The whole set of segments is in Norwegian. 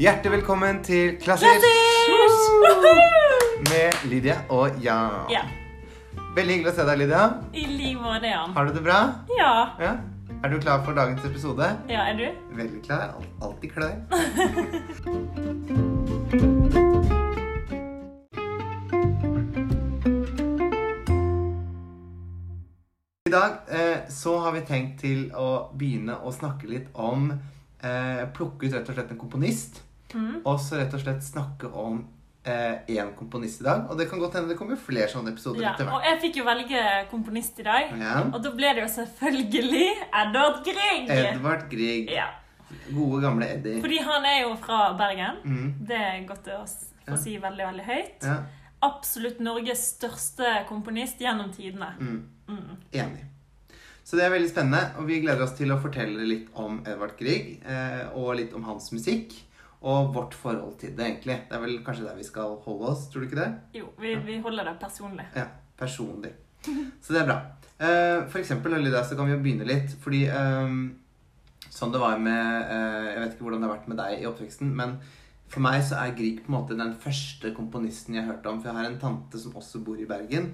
Hjertelig velkommen til Klassisk med Lydia og Jan. Ja. Veldig hyggelig å se deg, Lydia. I like måte, Jan. Har du det bra? Ja. Ja. Er du klar for dagens episode? ja, er du? Veldig klar. Al- Alltid klar. I dag eh, så har vi tenkt til å begynne å snakke litt om eh, Plukke ut rett og slett en komponist. Mm. Og så rett og slett snakke om én komponist i dag. Og det kan godt hende det kommer flere sånne episoder Ja. etter Og jeg fikk jo velge komponist i dag. Ja. Og da ble det jo selvfølgelig Edvard Grieg. Edvard Grieg. Ja. Gode, gamle Eddie. Fordi han er jo fra Bergen. Mm. Det er godt å få si veldig, veldig høyt. Ja. Absolutt Norges største komponist gjennom tidene. Mm. Mm. Enig. Så det er veldig spennende, og vi gleder oss til å fortelle litt om Edvard Grieg, eh, og litt om hans musikk, og vårt forhold til det, egentlig. Det er vel kanskje der vi skal holde oss, tror du ikke det? Jo, vi, vi holder det personlig. Ja, personlig. Så det er bra. Eh, for eksempel, Lydia, så kan vi jo begynne litt, fordi eh, sånn det var med eh, Jeg vet ikke hvordan det har vært med deg i oppveksten, men for meg så er Grieg på en måte den første komponisten jeg hørte om, for jeg har en tante som også bor i Bergen.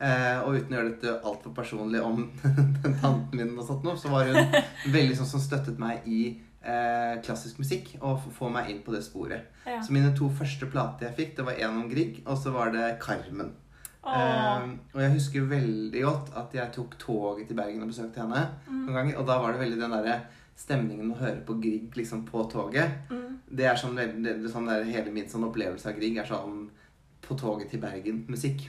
Eh, og uten å gjøre dette altfor personlig om den tanten min, og sånt, noe, så var hun veldig sånn som støttet meg i eh, klassisk musikk og få meg inn på det sporet. Ja. Så mine to første plater jeg fikk, det var en om Grieg, og så var det Carmen. Eh, og jeg husker veldig godt at jeg tok toget til Bergen og besøkte henne. Mm. noen ganger, Og da var det veldig den derre stemningen å høre på Grieg liksom på toget. Mm. Det er sånn, det, det, sånn der, Hele min sånn opplevelse av Grieg er sånn på toget til Bergen-musikk.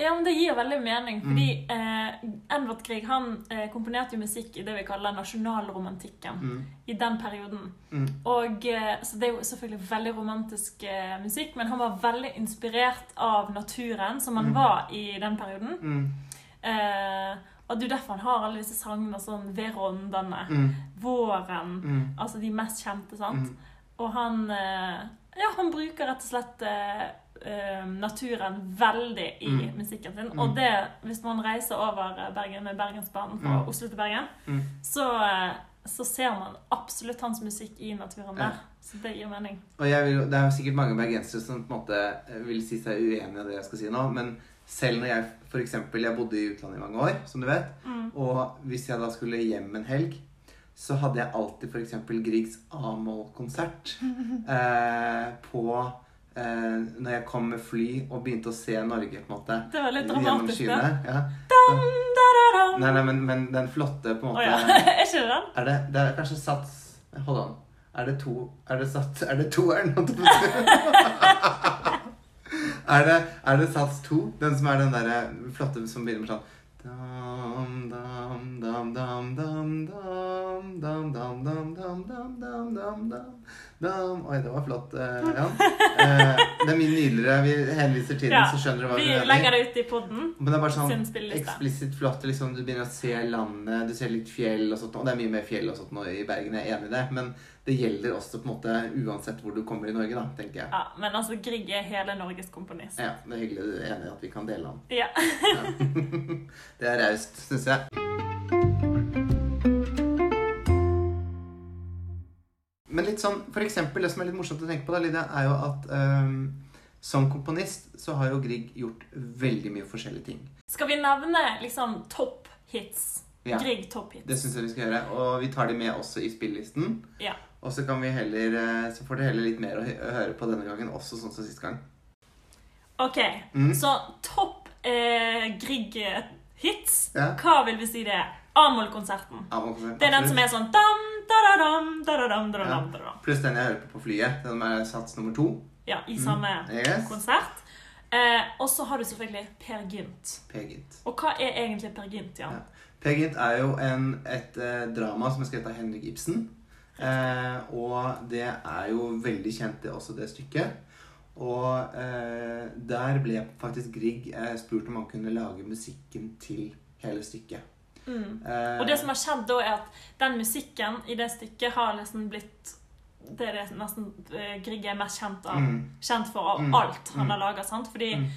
Ja, men Det gir veldig mening, Mm. fordi eh, Edvard Grieg han eh, komponerte jo musikk i det vi kaller nasjonalromantikken. Mm. I den perioden. Mm. Og, eh, så Det er jo selvfølgelig veldig romantisk eh, musikk, men han var veldig inspirert av naturen, som han Mm. var i den perioden. Mm. Eh, og det er jo derfor han har alle disse sangene sånn Ved rondene, Mm. Våren, Mm. altså de mest kjente, sant? Mm. Og han eh, Ja, han bruker rett og slett eh, eh, naturen veldig i Mm. musikken sin. Mm. Og det, hvis man reiser over Bergen med Bergensbanen fra Mm. Oslo til Bergen, Mm. så, eh, så ser man absolutt hans musikk i naturen Ja. der. Så det gir mening. Og vil, Det er sikkert mange bergensere som på en måte eh, vil si seg uenig i det jeg skal si nå, men selv når jeg for eksempel, jeg bodde i utlandet i mange år, som du vet, Mm. og hvis jeg da skulle hjem en helg, så hadde jeg alltid f.eks. Griegs A-moll-konsert eh, på eh, Når jeg kom med fly og begynte å se Norge, på en måte. Det var litt dramatisk, det. Ja. Dam, da, da, dam. Nei, nei, men, men den flotte på en måte oh, ja. er ikke det den? Er det, det er kanskje sats Hold on. Er det to Er det Sats Er det toeren? er, det, er det sats to? Den som er den derre flotte som begynner med sånn Dam, dam, dam, dam, dam, dam, dam, dam, dam, dam, dam, dam, dam, dam, dam. Oi, det var flott, eh, Jan. Eh, det er mye nydeligere. Vi henviser til den, Ja, så skjønner du hva Vi vi legger det ut i podden. Men det er bare sånn eksplisitt flott. Liksom, du begynner å se landet, du ser litt fjell og sånt. Og det er mye mer fjell og sånt nå i Bergen, jeg er enig i det. Men det gjelder også på en måte uansett hvor du kommer i Norge, da, tenker jeg. Ja, Men altså, Grieg er hele Norges komponist. Ja, Det er hyggelig du er enig i at vi kan dele han. Ja. Ja. det er raust, syns jeg. Litt sånn, for eksempel, det som er litt morsomt å tenke på, da, Lydia, er jo at um, som komponist så har jo Grieg gjort veldig mye forskjellige ting. Skal vi nevne liksom topp hits? Ja. Grieg topp hits. Det syns jeg vi skal gjøre. Og vi tar de med også i spillelisten. Ja. Og så kan vi heller eh, Så får dere heller litt mer å høre på denne gangen, også sånn som sist gang. Ok, Mm. så topp eh, Grieg-hits. Ja. Hva vil vi si det er? A-moll-konserten. Amol Det er den som er sånn dam, da-da-dam, da-da-dam, Ja. da-da-dam, da-da-dam. Pluss den jeg hører på på flyet. Den er sats nummer to. Ja, i Mm. samme Yes. konsert. Eh, og så har du selvfølgelig Per Gynt. Per Gynt. Og hva er egentlig Per Gynt, Jan? Ja. Per Gynt er jo en, et eh, drama som er skrevet av Henrik Ibsen. Eh, og det er jo veldig kjent, det også, det stykket. Og eh, der ble faktisk Grieg eh, spurt om han kunne lage musikken til hele stykket. Mm. Eh, Og det som har skjedd da, er at den musikken i det stykket har liksom blitt Det er det nesten eh, Grieg er mest kjent, av, mm, kjent for av Mm. alt han Mm. har laga. Fordi Mm.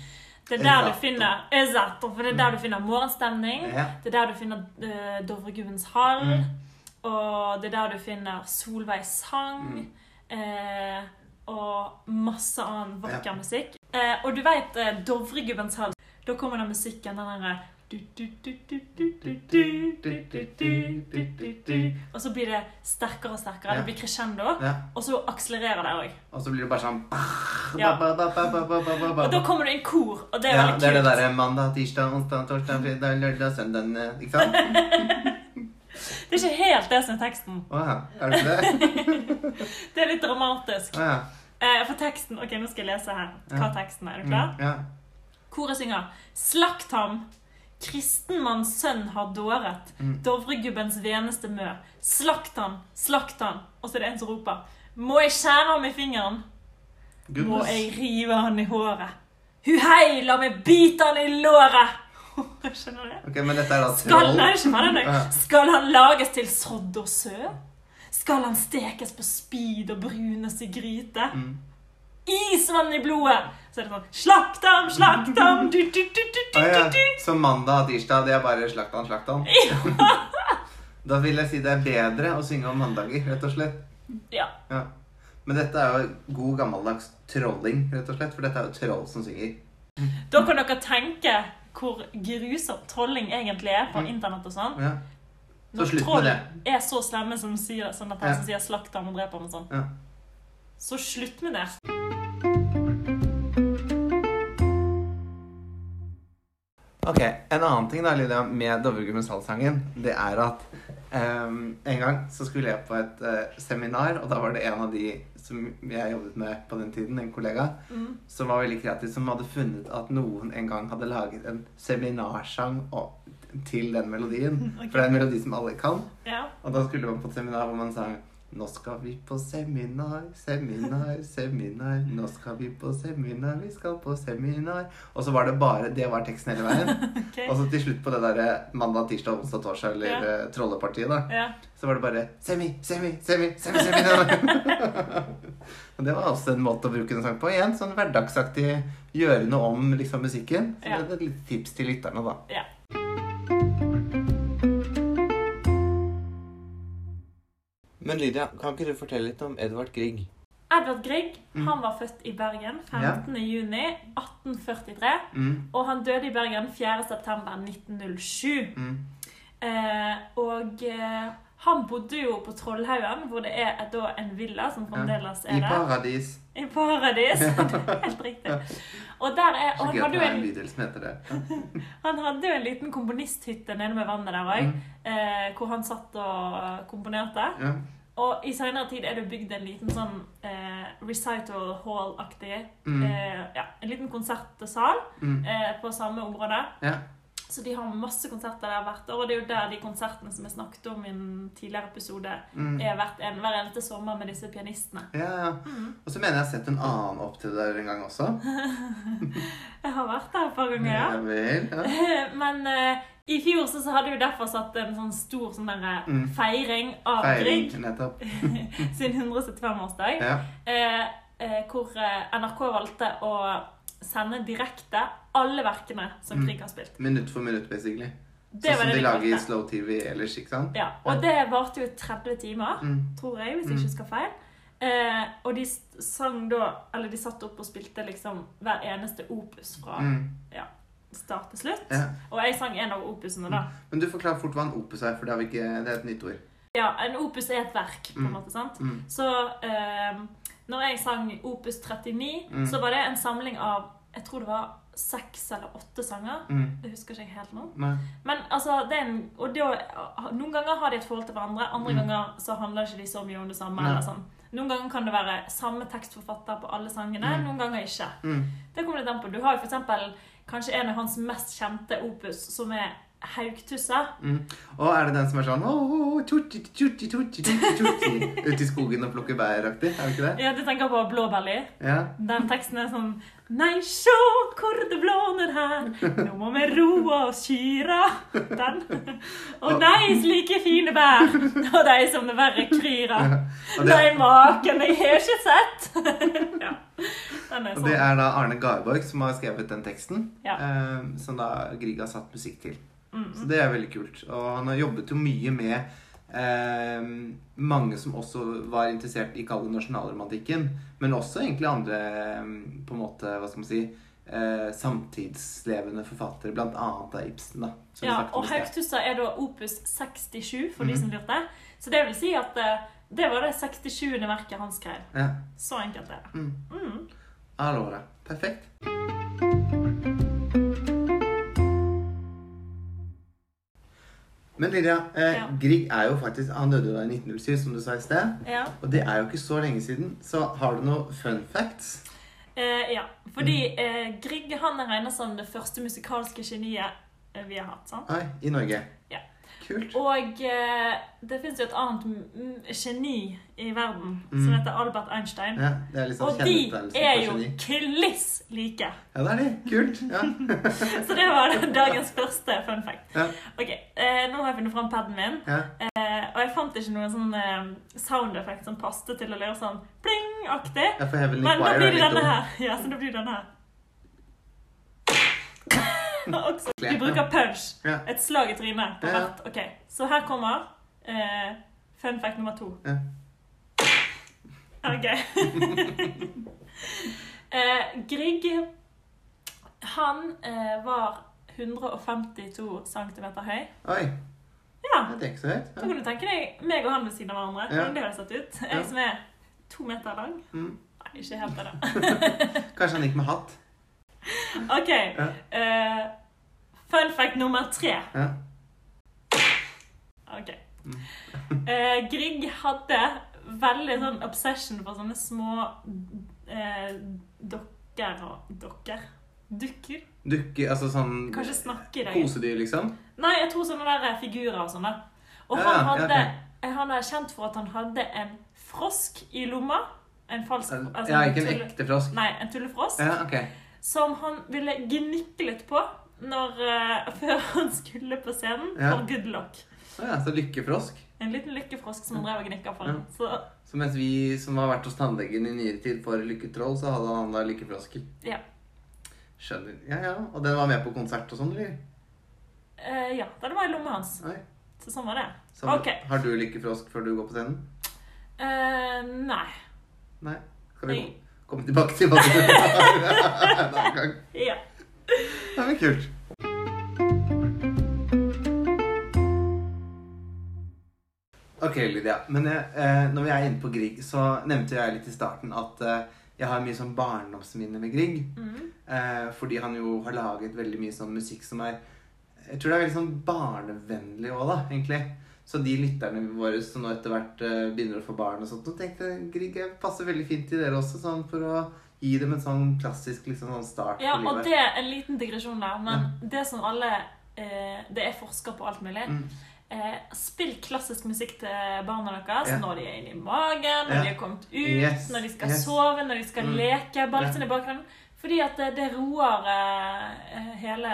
det er der du finner Esatto, for det er der du finner morgenstemning. ja. Det er der du finner uh, Dovregubbens hall. Mm. Og det er der du finner Solveigs sang. Mm. eh, og masse annen vakker Ja. musikk. Eh, og du veit eh, Dovregubbens hall. Da kommer den musikken, den derre og så blir det sterkere og sterkere. Det blir crescendo. Og så akselererer det òg. Og så blir det bare sånn Og da kommer det en kor, og det er veldig kult. Det er det derre mandag, tirsdag, onsdag, torsdag, fredag, lørdag, søndag Ikke sant? Det er ikke helt det som er teksten. Åh, er det det? det er litt dramatisk. Åh. Eh, for teksten Ok, nå skal jeg lese her hva teksten er. Er du klar? Mm, ja. Koret synger 'Slakt ham' kristenmanns sønn har dåret, Mm. Dovregubbens veneste mø. Slakt han, slakt han. Og så er det en som roper. Må jeg skjære ham i fingeren? Må jeg rive han i håret? Hu hei, la meg bite han i låret! Skjønner du? Ok, Men dette er da Skal, nei, ikke. Skal han lages til sodd og sø? Skal han stekes på spid og brunes i gryte? Mm. Isvann i blodet! Så er det sånn Slakt ham, slakt ham! Du, du, du, du, du, du, du. Så mandag og tirsdag, det er bare slakt han, slakt han? Da vil jeg si det er bedre å synge om mandager, rett og slett. Ja. Ja. Men dette er jo god gammeldags trolling, rett og slett. For dette er jo troll som synger. Da kan dere tenke hvor grusomt trolling egentlig er på Mm. internett og sånn. Ja. Så Når slutt med det. Troll er så slemme som sier sånn at Ja. som sier 'slakt ham og drep ham' og sånn. Ja. Så slutt med det. Ok, En annen ting da, Lydia, med Dovregubbens halssangen, det er at um, en gang så skulle jeg på et uh, seminar, og da var det en av de som jeg jobbet med på den tiden, en kollega, Mm. som var veldig kreativ, som hadde funnet at noen en gang hadde laget en seminarsang til den melodien. Okay. For det er en melodi som alle kan. Ja. Og da skulle man på et seminar hvor man sang Nå skal vi på seminar, seminar, seminar. Nå skal vi på seminar, vi skal på seminar. Og så var det bare Det var teksten hele veien. okay. Og så til slutt på det derre mandag, tirsdag, onsdag, torsdag eller Ja. eh, Trollepartiet, da. Ja. Så var det bare semi, semi, semi, semi, semi. Og det var også en måte å bruke en sang på. Igjen sånn hverdagsaktig gjøre noe om liksom musikken. Så Ja. det er et lite tips til lytterne, da. Men Lydia, kan ikke du fortelle litt om Edvard Grieg? Edvard Grieg Mm. han var født i Bergen 15. juni 1843. Mm, Og han døde i Bergen 4. september 1907. mm, Eh, og eh, han bodde jo på Trollhaugen, hvor det er da en villa som fremdeles er I der. paradis. I paradis. Helt riktig. Og, der er, og han, hadde en en, bydel som heter det. han hadde jo en liten komponisthytte nede med vannet der òg, Mm, eh, hvor han satt og komponerte. ja. Og i senere tid er det bygd en liten sånn eh, recital hall-aktig Mm, eh, ja, En liten konsertsal mm, eh, på samme område. ja. Så de har masse konserter der hvert år, og det er jo der de konsertene som jeg snakket om i en tidligere episode, Mm. er hvert en, hver eneste sommer med disse pianistene. ja, ja. Mm. Og så mener jeg jeg har sett en annen opptrede der en gang også. Jeg har vært der et par ganger, ja. Ja vel. Ja. Men uh, i fjor så, så hadde vi derfor satt en sånn stor sånn der, Mm. feiring av Grieg sin 175-årsdag. Ja. Uh, uh, hvor eh, NRK valgte å sende direkte alle verkene som Krig har spilt. Minutt for minutt, basically. Det sånn var som de lager i. Slow TV ellers, ikke sant? Ja, og det varte jo 30 timer. Mm. tror jeg, hvis Mm. jeg ikke husker feil. Eh, og de sang da Eller de satt opp og spilte liksom hver eneste opus fra Mm. start til slutt. Ja. Og jeg sang en av opusene, da. Men du forklarer fort hva en opus er, for det, har vi ikke, det er et nytt ord. Ja, en opus er et verk, på en Mm. måte. sant? Mm. Så eh, når jeg sang opus 39, Mm. så var det en samling av Jeg tror det var seks eller åtte sanger. Mm. Det husker ikke jeg helt nå. Nei. Men altså, en, og det, Noen ganger har de et forhold til hverandre, andre Mm. ganger så handler ikke de så mye om det samme. Nei. eller sånn. Noen ganger kan det være samme tekstforfatter på alle sangene, Mm. noen ganger ikke. Mm. Det kommer litt an på. Du har jo eksempel kanskje en av hans mest kjente opus, som er Haugtussa. Mm. Og er det den som er sånn «Åh, tutti, tutti, tutti, tutti, tutti, Ute i skogen og plukker bær-aktig? Er det ikke det? Ja, du tenker på Blåbærli. Ja. Den teksten er sånn Nei, sjå hvor det blåner her, nå må vi roe oss kyra. Den. Og nei, slike fine bær, og de som det verre kryr av. Nei, maken, jeg har ikke sett. ja. Er og det sånn. er da Arne Garborg som har skrevet den teksten, Ja. eh, som da Grieg har satt musikk til. Mm. Så det er veldig kult. Og han har jobbet jo mye med eh, mange som også var interessert i kall nasjonalromantikken. Men også egentlig andre eh, på en måte, hva skal man si eh, samtidslevende forfattere, blant annet av Ibsen. da. Ja, og. Haugtussa er da opus 67, for de Mhm. som lurte. Så det vil si at eh, det var det 67. verket han skrev. Ja. Så enkelt er det. Mm. Mm. Allora. Perfekt. Men Lydia, eh, Ja. Grieg er jo faktisk Han døde da i 1907, som du sa i sted. Ja. Og det er jo ikke så lenge siden. Så har du noen fun facts? Eh, ja, fordi eh, Grieg han er regna som det første musikalske geniet eh, vi har hatt. sant? Oi, i Norge. Kult. Og eh, det fins jo et annet geni i verden som Mm. heter Albert Einstein. Ja, det liksom Og de er jo kliss like. Ja, det er de. Kult. Ja. Så det var dagens første fun fact. Ja. Ok, eh, Nå har jeg funnet fram paden min, eh, og jeg fant ikke noen sånn eh, sound effect som passet til å gjøre sånn pling-aktig. Men da blir det denne her. Ja, så da blir det denne her. Vi bruker punch. Et slag i trynet på hvert. Ok, Så her kommer eh, fun fact nummer to. Ok. eh, Grieg, han eh, var 152 cm høy. Oi, Ja, det er ikke så høyt. Ja. Da kan du tenke deg meg og han ved siden av hverandre. Ja. Hvordan det hadde sett ut. Jeg Ja. som er to meter lang. Mm. Nei, ikke helt det. Kanskje han gikk med hatt. Ok. eh, fun fact nummer tre. Ja. Ok. Eh, Grieg hadde veldig sånn obsession for sånne små uh, dokker og Dokker? Dukker? Dukker, altså sånn Kanskje snakke deg kosedyr, liksom? Nei, jeg tror sånne der figurer og sånn. Og Ja, han hadde ok. eh, Han er kjent for at han hadde en frosk i lomma. En falsk altså Ja, ikke en tulle- ekte frosk. Nei, en tullefrosk. Ja, ok. Som han ville gnikke litt på når, uh, før han skulle på scenen Ja. for Good Luck. Ah, ja, så lykkefrosk. En liten lykkefrosk som han drev og gnikka for. Ja. Så Så mens vi som har vært hos tannlegen i nyere tid får lykketroll, så hadde han da lykkefrosker. ja. Skjønner. Ja, ja. Og den var med på konsert og sånn, eller? Uh, ja, det var i lomma hans. Nei. Så sånn var det. Så okay. har du lykkefrosk før du går på scenen? Uh, nei. Nei. Skal vi Jeg- komme tilbake til hva du en annen gang? Ja. Det men kult. Ok, Lydia. Men eh, når vi er inne på Grieg, så nevnte jeg litt i starten at eh, jeg har mye sånn barndomsminne med Grieg. Mm. Eh, fordi han jo har laget veldig mye sånn musikk som er Jeg tror det er veldig sånn barnevennlig òg, da, egentlig. Så de lytterne våre som nå etter hvert eh, begynner å få barn og sånt, og tenkte Grieg passer veldig fint til dere også, sånn for å gi dem en sånn klassisk liksom sånn start ja, på og det er en liten digresjon der, men det som alle eh, Det er forsker på alt mulig. Mm. Eh, spill klassisk musikk til barna deres Ja. når de er inne i magen, når Ja. de er kommet ut, Yes, når de skal yes. sove, når de skal Mm. leke. Bare Ja. litt sånn i bakgrunnen. Fordi at det, det roer eh, hele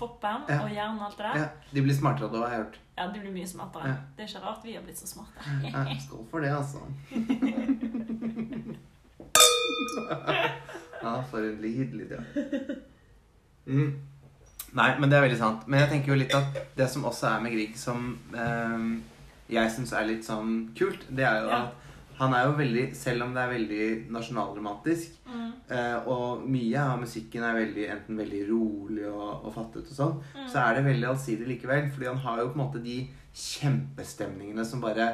kroppen Ja. og hjernen og alt det der. Ja, de blir smartere da, har jeg hørt. Ja, de blir mye smartere. Ja. Det er ikke rart vi har blitt så smarte. Ja, skål for det, altså. ja, for en lyd, dag. Mm. Nei, men det er veldig sant. Men jeg tenker jo litt at det som også er med Grieg, som eh, jeg syns er litt sånn kult, det er jo at han er jo veldig Selv om det er veldig nasjonalromantisk, Mm. eh, og mye av musikken er veldig, enten veldig rolig og, og fattet og sånn, Mm. så er det veldig allsidig likevel. Fordi han har jo på en måte de kjempestemningene som bare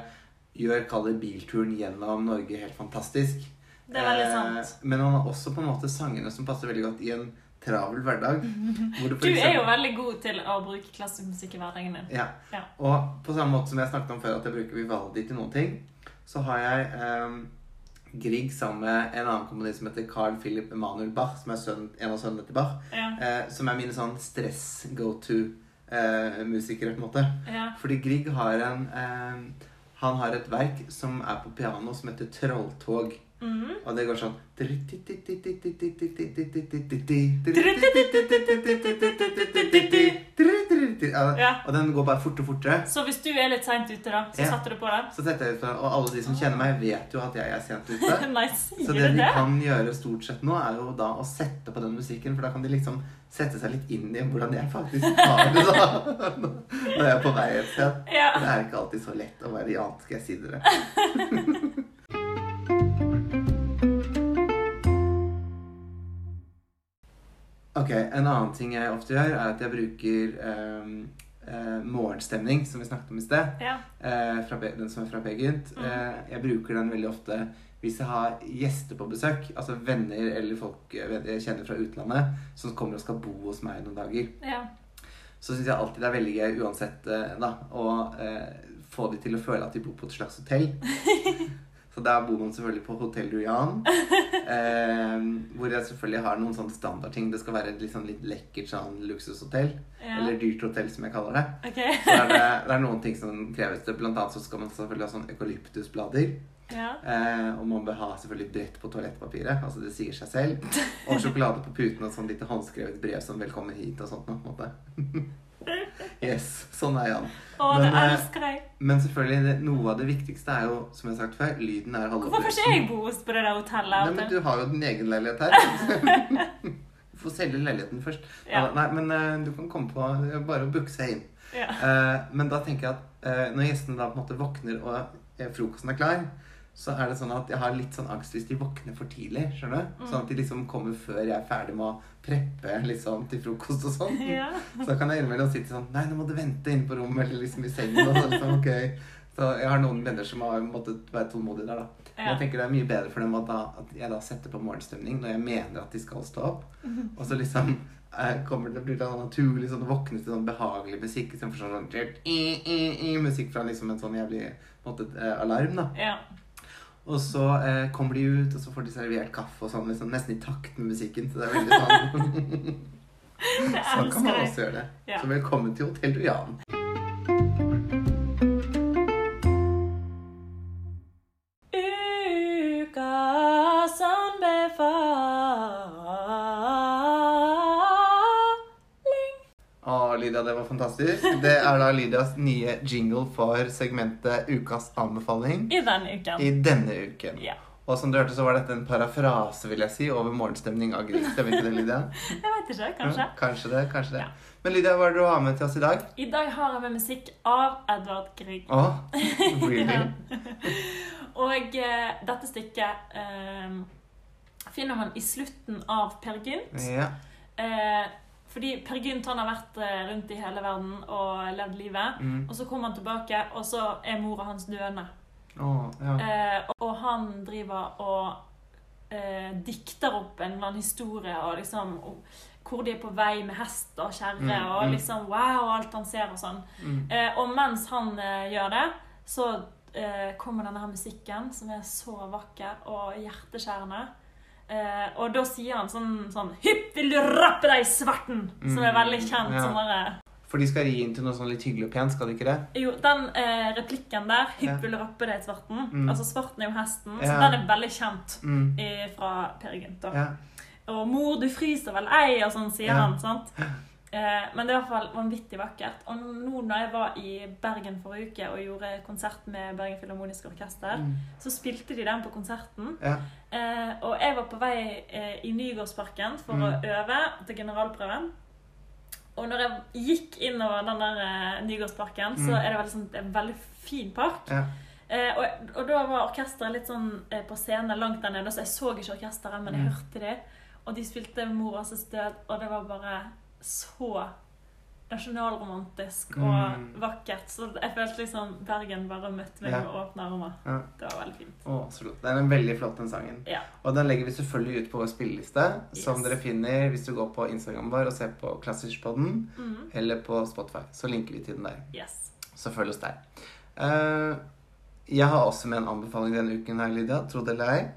gjør kall bilturen gjennom Norge helt fantastisk. Det er veldig Eh, sant. men han har også på en måte sangene som passer veldig godt i en travel hverdag. Du er jo veldig god til å bruke klassisk musikk i hverdagen din. ja. Ja. Og på samme måte som jeg snakket om før, at jeg bruker Vivaldi til noen ting, så har jeg eh, Grieg sammen med en annen komponist som heter Carl Philip Emanuel Bach, som er sønn, en av sønnene til Bach, Ja. eh, som er mine sånn stress-go-to-musikere, på en måte. ja. Fordi Grieg har en eh, Han har et verk som er på piano, som heter 'Trolltog'. Mm. Og det går sånn Ja, Ja. Og den går bare fortere og fortere. Så hvis du er litt seint ute, da, så Ja. setter du på den? Så setter jeg ut, Og alle de som kjenner meg, vet jo at jeg er sent ute. Nei, Så det de kan gjøre stort sett nå, er jo da å sette på den musikken, for da kan de liksom sette seg litt inn i hvordan jeg faktisk har det da. Når jeg er på vei et sted. Ja. Det er ikke alltid så lett å være Jan, skal jeg si dere. Ok, En annen ting jeg ofte gjør, er at jeg bruker um, uh, morgenstemning, som vi snakket om i sted. Ja. Uh, fra, den som er fra Peggynt. Mm. Uh, jeg bruker den veldig ofte hvis jeg har gjester på besøk. Altså venner eller folk jeg kjenner fra utlandet som kommer og skal bo hos meg noen dager. ja. Så syns jeg alltid det er veldig gøy uansett eh, da, å eh, få de til å føle at de bor på et slags hotell. Så der bor man selvfølgelig på Hotell Rujan. Eh, hvor jeg selvfølgelig har noen sånne standardting. Det skal være et sånn litt lekkert sånn luksushotell. ja. Eller dyrt hotell, som jeg kaller det. Okay. Så er det, det er noen ting som kreves. det. Blant annet så skal man selvfølgelig ha sånn eukalyptusblader. Ja. Eh, og man bør ha selvfølgelig brett på toalettpapiret. Altså det sier seg selv. Og sjokolade på puten og sånn lite håndskrevet brev som 'velkommen hit' og sånt. på en måte. Yes, sånn er Jan. Å, Men, det elsker jeg. Men selvfølgelig, det, noe av det viktigste er jo, som jeg har sagt før, lyden er halve Hvorfor får ikke jeg bo på det der hotellet? Nei, men du har jo din egen leilighet her. Du får selge leiligheten først. Ja. Nei, men eh, du kan komme på Bare å booke seg inn. Ja. Eh, men da tenker jeg at eh, når gjestene da på en måte våkner og eh, frokosten er klar, så er det sånn at jeg har litt sånn angst hvis de våkner for tidlig. skjønner du? Mm. Sånn at de liksom kommer før jeg er ferdig med å preppe liksom til frokost og sånn. Ja. Så da kan jeg innimellom sitte sånn Nei, nå må du vente inne på rommet eller liksom i sengen. Og sånn, liksom, ok. så jeg har noen venner som har måttet være tålmodige der, da. Men. Jeg tenker det er mye bedre for dem at, da, at jeg da setter på morgenstemning når jeg mener at de skal stå opp. Og så liksom eh, kommer det blir det sånn naturlig sånn å våkne til sånn behagelig musikk istedenfor sånn, sånn i, i, i, musikk fra liksom en sånn jævlig måte, eh, alarm. da. ja. Og så eh, kommer de ut, og så får de servert kaffe og sånn, liksom nesten i takt med musikken. Så det er veldig sånn Så Sånn kan man også gjøre det. Ja. Så velkommen til Hotell Dujan. Lydia, det var fantastisk. Det er da Lydias nye jingle for segmentet Ukas anbefaling I denne uken. i denne uken. Ja. Og som du hørte, så var dette en parafrase, vil jeg si, over morgenstemning av. Stemmer ikke det, Lydia? Jeg vet ikke, kanskje. Kanskje det, kanskje det. Ja. Men Lydia, hva er det du har med til oss i dag? I dag har jeg med musikk av Edvard Grieg. Oh, really? Og eh, dette stykket eh, finner man i slutten av Per Gynt. Ja. Eh, fordi Per Gynt han har vært eh, rundt i hele verden og levd livet. Mm. Og så kommer han tilbake, og så er mora hans døende. Oh, ja. Eh, og han driver og eh, dikter opp en eller annen historie og liksom og, hvor de er på vei med hest og kjerre, Mm, og mm. liksom wow, alt han ser og sånn. Mm. Eh, og mens han eh, gjør det, så eh, kommer denne her musikken som er så vakker og hjerteskjærende. Eh, og da sier han sånn, sånn Hypp, vil du rappe deg i svarten? Som er Mm, veldig kjent. ja. sånn der, For de skal ri inn til noe sånn litt hyggelig og pent, skal de ikke det? Jo, den eh, replikken der, Ja. 'Hypp vil du rappe deg i svarten', Mm. altså svarten er jo hesten, så den er veldig kjent Mm. i, fra Per Gynt. Ja. Og 'mor, du fryser vel ei', og sånn sier Ja. han. sant? Eh, men det er i hvert fall vanvittig vakkert. Og nå når jeg var i Bergen forrige uke og gjorde konsert med Bergen Filharmoniske Orkester, Mm. så spilte de den på konserten. Ja. Eh, og jeg var på vei eh, i Nygårdsparken for å Mm. øve til generalprøven. Og når jeg gikk innover den der eh, Nygårdsparken, så Mm. er det veldig, sånn, en veldig fin park. Ja. Eh, og, og da var orkesteret litt sånn eh, på scenen langt der nede, så jeg så ikke orkesteret, men jeg Mm. hørte de. Og de spilte 'Mor Ases død', og det var bare så nasjonalromantisk og Mm. vakkert. Så jeg følte liksom Bergen bare møtte meg Ja. med åpne armer. Ja. Det var veldig fint. Å, flott. Det er en veldig flott, den sangen. Ja. Og den legger vi selvfølgelig ut på vår spilleliste, som dere finner hvis du går på Instagram vår og ser på Klassisk-podden, Mm. eller på Spotify. Så linker vi til den der. Yes. Så følg oss der. Uh, jeg har også med en anbefaling denne uken her, Lydia. Tro det eller ei.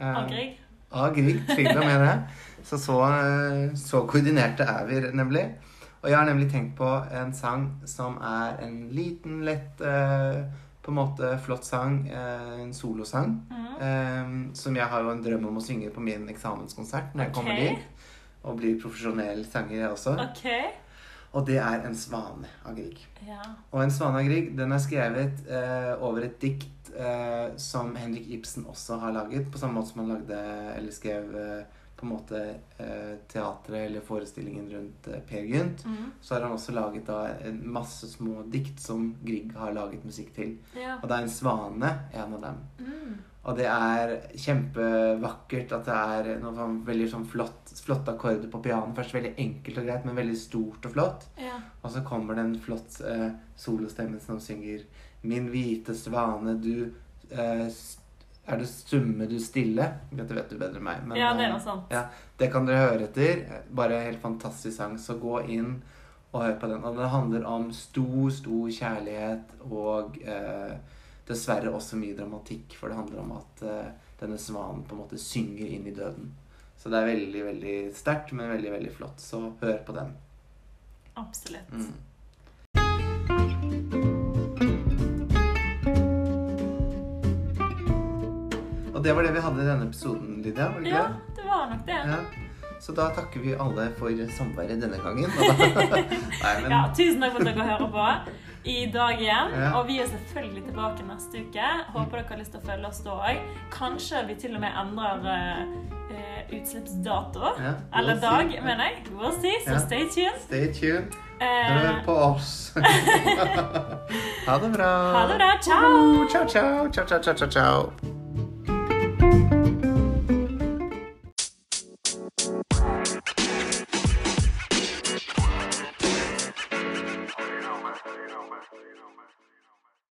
Eh, Av Grieg. Av Grieg. Tviler med det. Så, så eh, så koordinerte er vi nemlig. Og jeg har nemlig tenkt på en sang som er en liten, lett eh, På en måte flott sang. eh, En solosang. Mm. eh, Som jeg har jo en drøm om å synge på min eksamenskonsert når jeg kommer dit. Og blir profesjonell sanger, jeg også. Okay. Og det er En svane av Grieg. Ja. Og En svane av Grieg den er skrevet over et dikt eh, som Henrik Ibsen også har laget. På samme måte som han lagde, eller skrev på en måte eh, teatret eller forestillingen rundt eh, Per Gynt. Mm. Så har han også laget da en masse små dikt som Grieg har laget musikk til. ja. Og det er En svane en av dem. Mm. Og det er kjempevakkert at det er noe sånn veldig sånn flott, flotte akkorder på piano. Først veldig enkelt og greit, men veldig stort og flott. ja. Og så kommer det en flott eh, solostemme som synger Min hvite svane, du eh, Er det stumme du stille? Dette vet du bedre enn meg. men, ja, det er sant. noe sånt. ja, det kan dere høre etter. Bare en helt fantastisk sang. Så gå inn og hør på den. Og det handler om stor, stor kjærlighet og eh, dessverre også mye dramatikk. For det handler om at eh, denne svanen på en måte synger inn i døden. Så det er veldig, veldig sterkt, men veldig, veldig flott. Så hør på den. Absolutt. Mm. Og det var det vi hadde i denne episoden, Lydia. Var det Ja, det? det var nok det. Ja. Så da takker vi alle for samværet denne gangen. Nei, men Ja, tusen takk for at dere hører på i dag igjen. Ja. Og vi er selvfølgelig tilbake neste uke. Håper dere har lyst til å følge oss da òg. Kanskje vi til og med endrer uh, utslippsdato. Ja, Eller we'll dag, see. mener jeg. We'll see, så Ja. stay tuned. Stay tuned. Eh, Hør på oss. ha det bra. ha det bra. Ciao, ciao. Ciao, ciao, ciao, ciao, ciao.